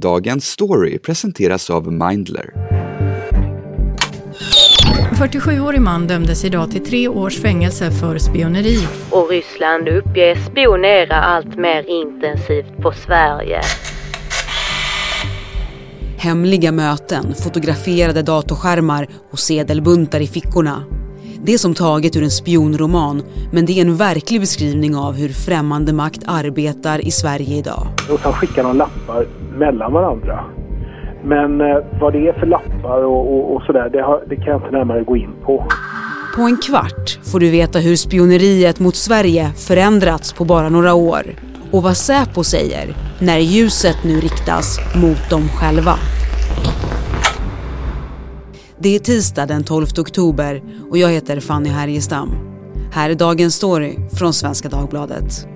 Dagens story presenteras av Mindler. 47-årig man dömdes idag till tre års fängelse för spioneri. Och Ryssland uppges spionera allt mer intensivt på Sverige. Hemliga möten, fotograferade datorskärmar och sedelbuntar i fickorna. Det är som taget ur en spionroman, men det är en verklig beskrivning av hur främmande makt arbetar i Sverige idag. Och sen skickar de lappar mellan varandra. Men eh, vad det är för lappar och, och, och sådär, det, det kan jag inte närmare gå in på. På en kvart får du veta hur spioneriet mot Sverige förändrats på bara några år. Och vad Säpo säger när ljuset nu riktas mot dem själva. Det är tisdag den 12 oktober och jag heter Fanny Härgestam. Här är dagens story från Svenska Dagbladet.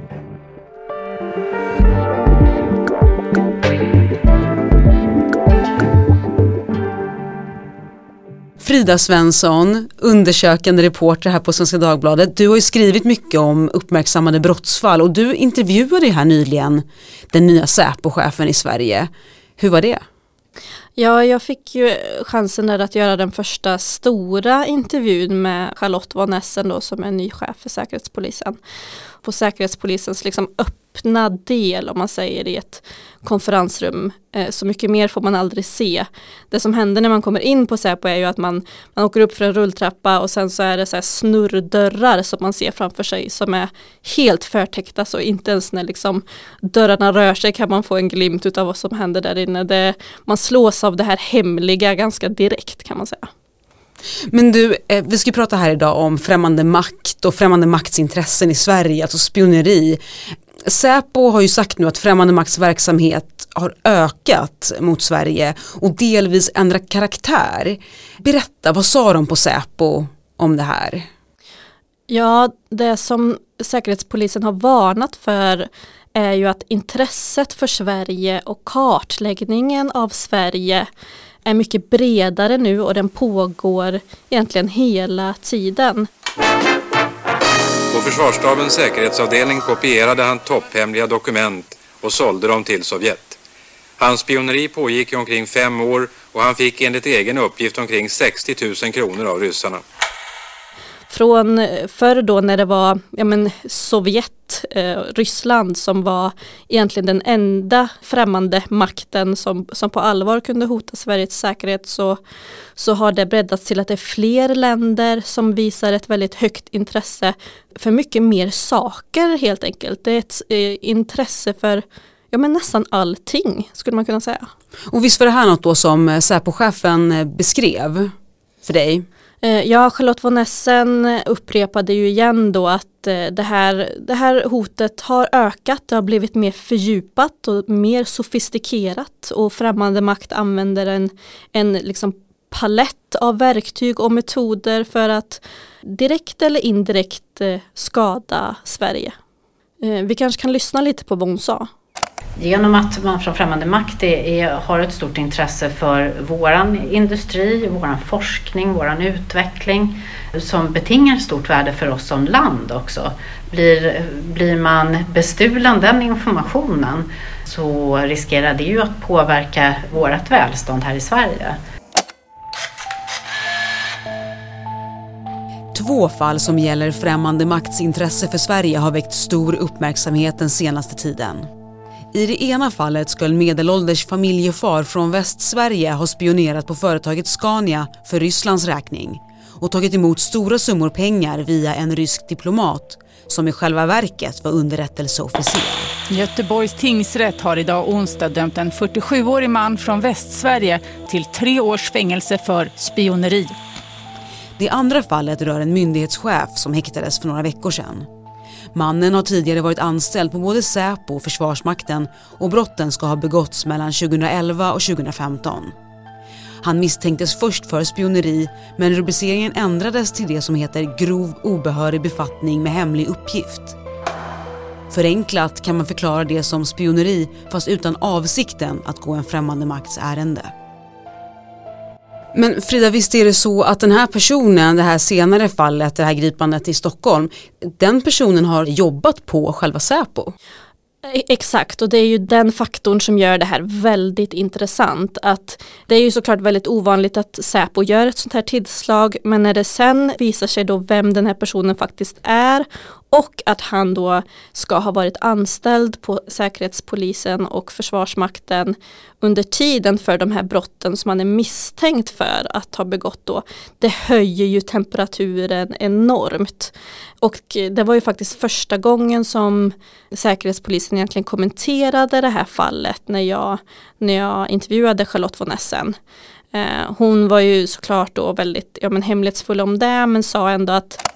Frida Svensson, undersökande reporter här på Svenska Dagbladet. Du har ju skrivit mycket om uppmärksammade brottsfall och du intervjuade här nyligen den nya Säpo-chefen i Sverige. Hur var det? Ja, jag fick ju chansen där att göra den första stora intervjun med Charlotte von Essen då som är ny chef för Säkerhetspolisen. På Säkerhetspolisens liksom öppna öppna del om man säger i ett konferensrum. Eh, så mycket mer får man aldrig se. Det som händer när man kommer in på Säpo är ju att man, man åker upp för en rulltrappa och sen så är det så här snurrdörrar som man ser framför sig som är helt förtäckta så inte ens när liksom dörrarna rör sig kan man få en glimt av vad som händer där inne. Det, man slås av det här hemliga ganska direkt kan man säga. Men du, eh, vi ska prata här idag om främmande makt och främmande maktsintressen i Sverige, alltså spioneri. Säpo har ju sagt nu att främmande makts verksamhet har ökat mot Sverige och delvis ändrat karaktär. Berätta, vad sa de på Säpo om det här? Ja, det som Säkerhetspolisen har varnat för är ju att intresset för Sverige och kartläggningen av Sverige är mycket bredare nu och den pågår egentligen hela tiden. På försvarsstabens säkerhetsavdelning kopierade han topphemliga dokument och sålde dem till Sovjet. Hans spioneri pågick i omkring fem år och han fick enligt egen uppgift omkring 60 000 kronor av ryssarna från eh, förr då när det var ja men, Sovjet, eh, Ryssland som var egentligen den enda främmande makten som, som på allvar kunde hota Sveriges säkerhet så, så har det breddats till att det är fler länder som visar ett väldigt högt intresse för mycket mer saker helt enkelt. Det är ett eh, intresse för ja, men nästan allting skulle man kunna säga. Och visst var det här något då som eh, Säpochefen eh, beskrev för dig? Eh, ja, Charlotte von Essen upprepade ju igen då att eh, det här, det här hotet har ökat, det har blivit mer fördjupat och mer sofistikerat och främmande makt använder en, en liksom palett av verktyg och metoder för att direkt eller indirekt eh, skada Sverige. Vi kanske kan lyssna lite på vad hon sa. Genom att man från främmande makt är, är, har ett stort intresse för våran industri, våran forskning, våran utveckling som betingar stort värde för oss som land också. Blir, blir man bestulen den informationen så riskerar det ju att påverka vårt välstånd här i Sverige. Två fall som gäller främmande makts intresse för Sverige har väckt stor uppmärksamhet den senaste tiden. I det ena fallet ska en medelålders familjefar från Västsverige ha spionerat på företaget Scania för Rysslands räkning och tagit emot stora summor pengar via en rysk diplomat som i själva verket var underrättelseofficer. Göteborgs tingsrätt har idag onsdag dömt en 47-årig man från Västsverige till tre års fängelse för spioneri. Det andra fallet rör en myndighetschef som häktades för några veckor sedan. Mannen har tidigare varit anställd på både Säpo och Försvarsmakten och brotten ska ha begåtts mellan 2011 och 2015. Han misstänktes först för spioneri men rubriceringen ändrades till det som heter grov obehörig befattning med hemlig uppgift. Förenklat kan man förklara det som spioneri fast utan avsikten att gå en främmande makts ärende. Men Frida, visst är det så att den här personen, det här senare fallet, det här gripandet i Stockholm, den personen har jobbat på själva Säpo? Eh, exakt, och det är ju den faktorn som gör det här väldigt intressant. Att det är ju såklart väldigt ovanligt att Säpo gör ett sånt här tillslag, men när det sen visar sig då vem den här personen faktiskt är och att han då ska ha varit anställd på Säkerhetspolisen och Försvarsmakten under tiden för de här brotten som han är misstänkt för att ha begått då. Det höjer ju temperaturen enormt. Och det var ju faktiskt första gången som Säkerhetspolisen egentligen kommenterade det här fallet när jag, när jag intervjuade Charlotte von Essen. Eh, hon var ju såklart då väldigt ja, men hemlighetsfull om det men sa ändå att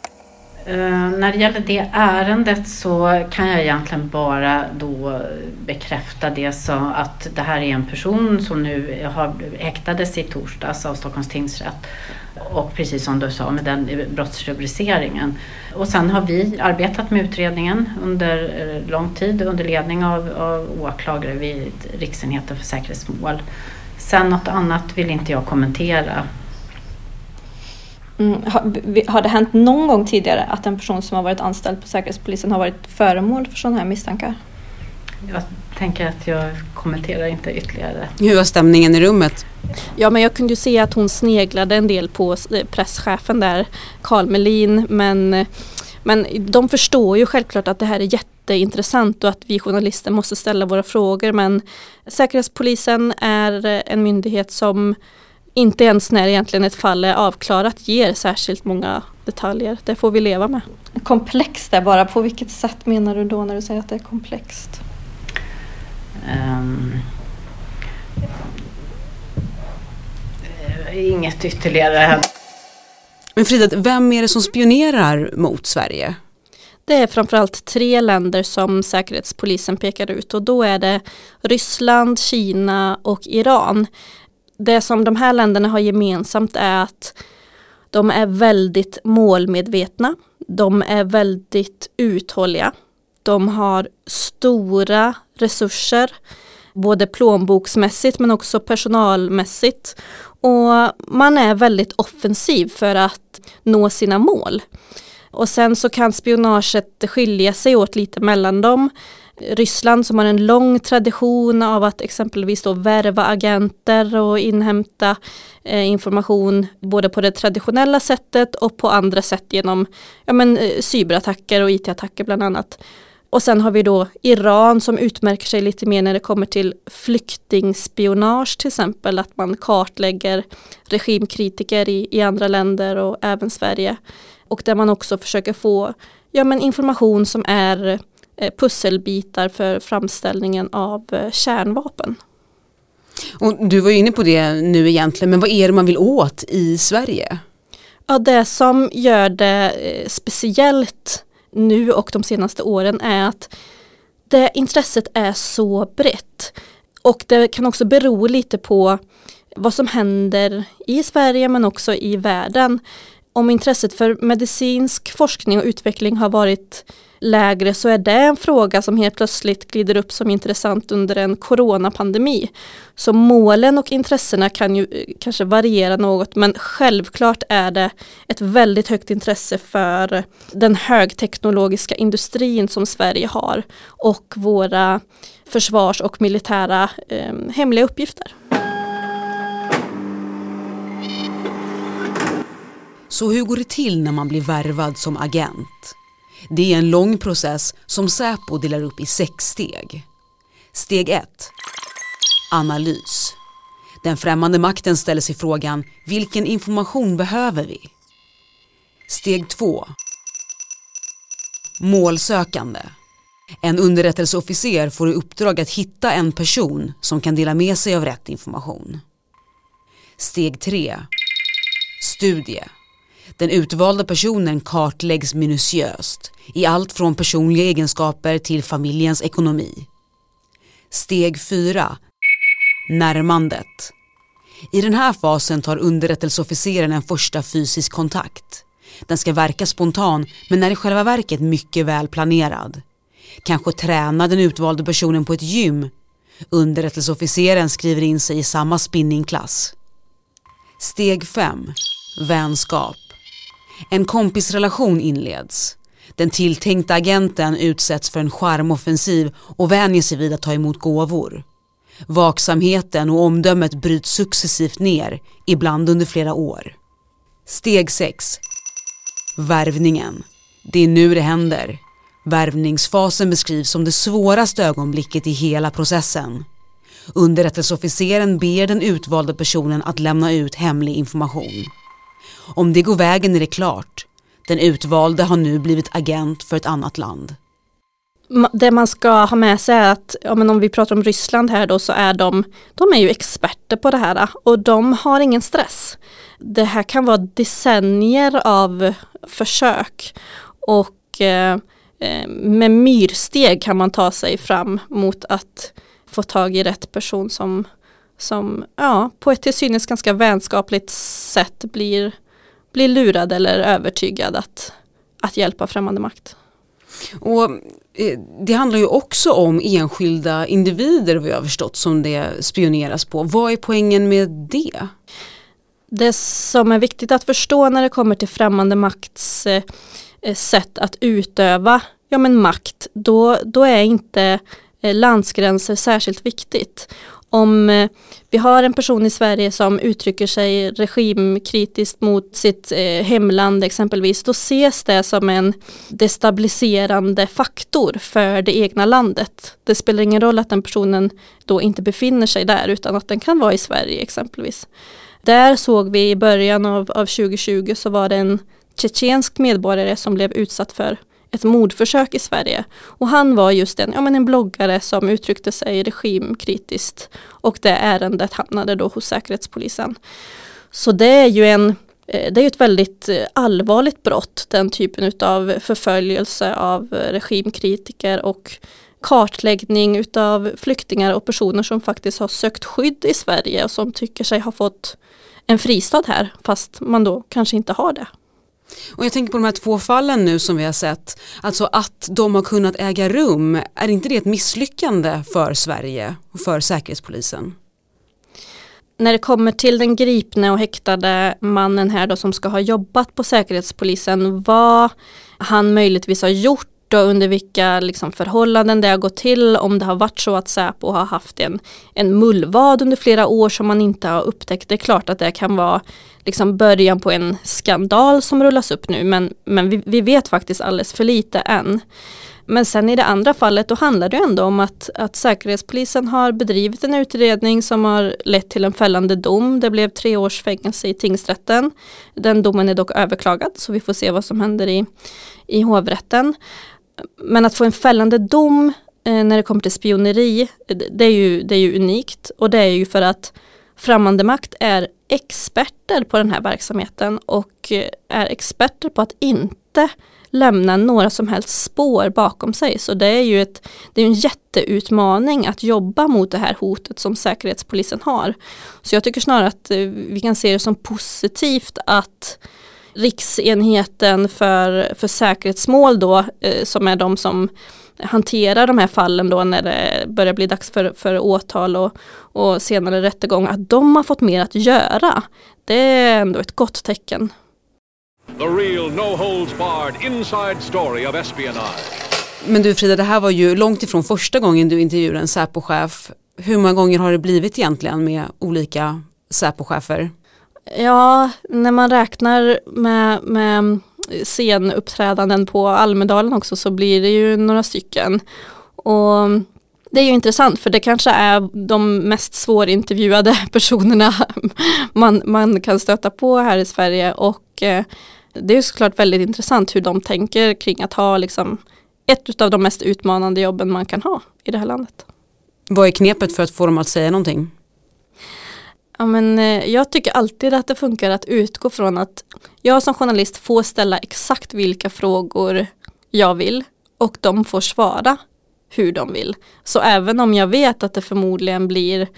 Eh, när det gäller det ärendet så kan jag egentligen bara då bekräfta det så att det här är en person som nu har häktades i torsdags av Stockholms tingsrätt. Och precis som du sa med den brottsrubriceringen. Och sen har vi arbetat med utredningen under eh, lång tid under ledning av, av åklagare vid Riksenheten för säkerhetsmål. Sen något annat vill inte jag kommentera. Mm, har, har, det hänt någon gång tidigare att en person som har varit anställd på Säkerhetspolisen har varit föremål för sådana här misstankar? Jag tänker att jag kommenterar inte ytterligare. Hur var stämningen i rummet? Ja men jag kunde ju se att hon sneglade en del på eh, presschefen där, Carl Melin, men, men de förstår ju självklart att det här är jätteintressant och att vi journalister måste ställa våra frågor men Säkerhetspolisen är en myndighet som inte ens när egentligen ett fall är avklarat ger särskilt många detaljer. Det får vi leva med. Komplext är bara, på vilket sätt menar du då när du säger att det är komplext? Um, inget ytterligare. Men Frida, vem är det som spionerar mot Sverige? Det är framförallt tre länder som Säkerhetspolisen pekar ut och då är det Ryssland, Kina och Iran det som de här länderna har gemensamt är att de är väldigt målmedvetna. De är väldigt uthålliga. De har stora resurser, både plånboksmässigt men också personalmässigt. Och man är väldigt offensiv för att nå sina mål. Och sen så kan spionaget skilja sig åt lite mellan dem. Ryssland som har en lång tradition av att exempelvis då värva agenter och inhämta eh, information både på det traditionella sättet och på andra sätt genom ja, men, eh, cyberattacker och it-attacker bland annat. Och sen har vi då Iran som utmärker sig lite mer när det kommer till flyktingspionage till exempel, att man kartlägger regimkritiker i, i andra länder och även Sverige. Och där man också försöker få ja, men information som är pusselbitar för framställningen av eh, kärnvapen. Och du var inne på det nu egentligen, men vad är det man vill åt i Sverige? Ja, det som gör det eh, speciellt nu och de senaste åren är att det intresset är så brett. Och det kan också bero lite på vad som händer i Sverige men också i världen. Om intresset för medicinsk forskning och utveckling har varit lägre så är det en fråga som helt plötsligt glider upp som intressant under en coronapandemi. Så målen och intressena kan ju eh, kanske variera något men självklart är det ett väldigt högt intresse för den högteknologiska industrin som Sverige har och våra försvars och militära eh, hemliga uppgifter. Så hur går det till när man blir värvad som agent? Det är en lång process som Säpo delar upp i sex steg. Steg 1. Analys. Den främmande makten ställer sig frågan vilken information behöver vi? Steg 2. Målsökande. En underrättelseofficer får i uppdrag att hitta en person som kan dela med sig av rätt information. Steg 3. Studie. Den utvalda personen kartläggs minutiöst i allt från personliga egenskaper till familjens ekonomi. Steg 4. Närmandet. I den här fasen tar underrättelseofficeren en första fysisk kontakt. Den ska verka spontan men är i själva verket mycket väl planerad. Kanske tränar den utvalde personen på ett gym. Underrättelseofficeren skriver in sig i samma spinningklass. Steg 5. Vänskap. En kompisrelation inleds. Den tilltänkta agenten utsätts för en charmoffensiv och vänjer sig vid att ta emot gåvor. Vaksamheten och omdömet bryts successivt ner, ibland under flera år. Steg 6. Värvningen. Det är nu det händer. Värvningsfasen beskrivs som det svåraste ögonblicket i hela processen. Underrättelseofficeren ber den utvalda personen att lämna ut hemlig information. Om det går vägen är det klart. Den utvalde har nu blivit agent för ett annat land. Det man ska ha med sig är att, ja, men om vi pratar om Ryssland här då, så är de, de är ju experter på det här och de har ingen stress. Det här kan vara decennier av försök och eh, eh med myrsteg kan man ta sig fram mot att få tag i rätt person som, som ja, på ett till synes ganska vänskapligt sätt blir, blir lurad eller övertygad att, att hjälpa främmande makt. Och eh, det handlar ju också om enskilda individer jag har förstått som det spioneras på. Vad är poängen med det? Det som är viktigt att förstå när det kommer till främmande makts eh, sätt att utöva ja, men makt, då, då är inte Eh, landsgränser särskilt viktigt. Om eh, vi har en person i Sverige som uttrycker sig regimkritiskt mot sitt eh, hemland exempelvis, då ses det som en destabiliserande faktor för det egna landet. Det spelar ingen roll att den personen då inte befinner sig där utan att den kan vara i Sverige exempelvis. Där såg vi i början av, av 2020 så var det en tjetjensk medborgare som blev utsatt för ett mordförsök i Sverige. Och han var just en, ja, men en bloggare som uttryckte sig regimkritiskt. Och det ärendet hamnade då hos Säkerhetspolisen. Så det är ju en eh, det är ett väldigt eh, allvarligt brott, den typen av förföljelse av eh, regimkritiker och kartläggning utav flyktingar och personer som faktiskt har sökt skydd i Sverige och som tycker sig ha fått en fristad här fast man då kanske inte har det. Och jag tänker på de här två fallen nu som vi har sett, alltså att de har kunnat äga rum, är inte det ett misslyckande för Sverige och för Säkerhetspolisen? När det kommer till den gripne och häktade mannen här då som ska ha jobbat på Säkerhetspolisen, vad han möjligtvis har gjort och under vilka liksom, förhållanden det har gått till. Om det har varit så att Säpo har haft en, en mullvad under flera år som man inte har upptäckt. Det är klart att det kan vara liksom, början på en skandal som rullas upp nu men, men vi, vi vet faktiskt alldeles för lite än. Men sen i det andra fallet då handlar det ändå om att, att Säkerhetspolisen har bedrivit en utredning som har lett till en fällande dom. Det blev tre års fängelse i tingsrätten. Den domen är dock överklagad så vi får se vad som händer i, i hovrätten. Men att få en fällande dom eh, när det kommer till spioneri, det är, ju, det är ju unikt. Och det är ju för att främmande makt är experter på den här verksamheten och eh, är experter på att inte lämna några som helst spår bakom sig. Så det är ju ett, det är en jätteutmaning att jobba mot det här hotet som Säkerhetspolisen har. Så jag tycker snarare att eh, vi kan se det som positivt att Riksenheten för, för säkerhetsmål då, eh, som är de som hanterar de här fallen då när det börjar bli dags för, för åtal och, och senare rättegång, att de har fått mer att göra. Det är ändå ett gott tecken. The real no holds barred inside story of espionage. Men du Frida, det här var ju långt ifrån första gången du intervjuade en Säpochef. Hur många gånger har det blivit egentligen med olika Säpochefer? Ja, när man räknar med, med scenuppträdanden på Almedalen också så blir det ju några stycken. Och det är ju intressant för det kanske är de mest svårintervjuade personerna man, man kan stöta på här i Sverige och eh, det är såklart väldigt intressant hur de tänker kring att ha liksom ett av de mest utmanande jobben man kan ha i det här landet. Vad är knepet för att få dem att säga någonting? Ja, men, eh, jag tycker alltid att det funkar att utgå från att jag som journalist får ställa exakt vilka frågor jag vill och de får svara hur de vill. Så även om jag vet att det förmodligen blir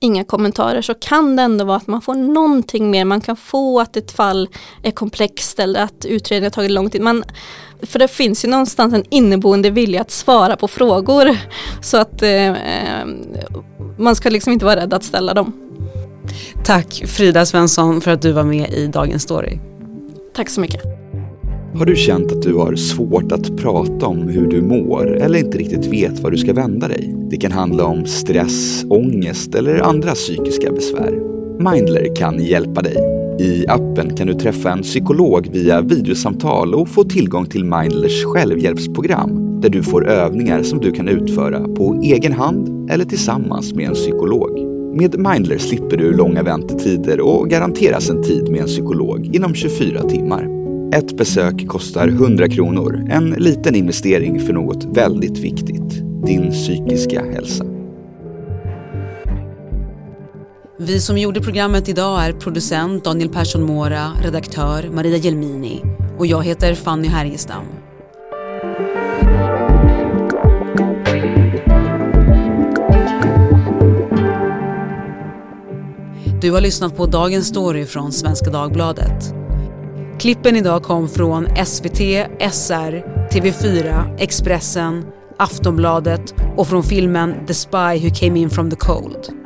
inga kommentarer så kan det ändå vara att man får någonting mer. Man kan få att ett fall är komplext eller att utredningen har tagit lång tid. Man, för det finns ju någonstans en inneboende vilja att svara på frågor. Så att eh, eh man ska liksom inte vara rädd att ställa dem. Tack Frida Svensson för att du var med i Dagens Story. Tack så mycket. Har du känt att du har svårt att prata om hur du mår eller inte riktigt vet var du ska vända dig? Det kan handla om stress, ångest eller andra psykiska besvär. Mindler kan hjälpa dig. I appen kan du träffa en psykolog via videosamtal och få tillgång till Mindlers självhjälpsprogram där du får övningar som du kan utföra på egen hand eller tillsammans med en psykolog. Med Mindler slipper du långa väntetider och garanteras en tid med en psykolog inom 24 timmar. Ett besök kostar 100 kronor, en liten investering för något väldigt viktigt, din psykiska hälsa. Vi som gjorde programmet idag är producent Daniel Persson Mora, redaktör Maria Gelmini och jag heter Fanny Härgestam. Du har lyssnat på Dagens Story från Svenska Dagbladet. Klippen idag kom från SVT, SR, TV4, Expressen, Aftonbladet och från filmen The Spy Who Came In From The Cold.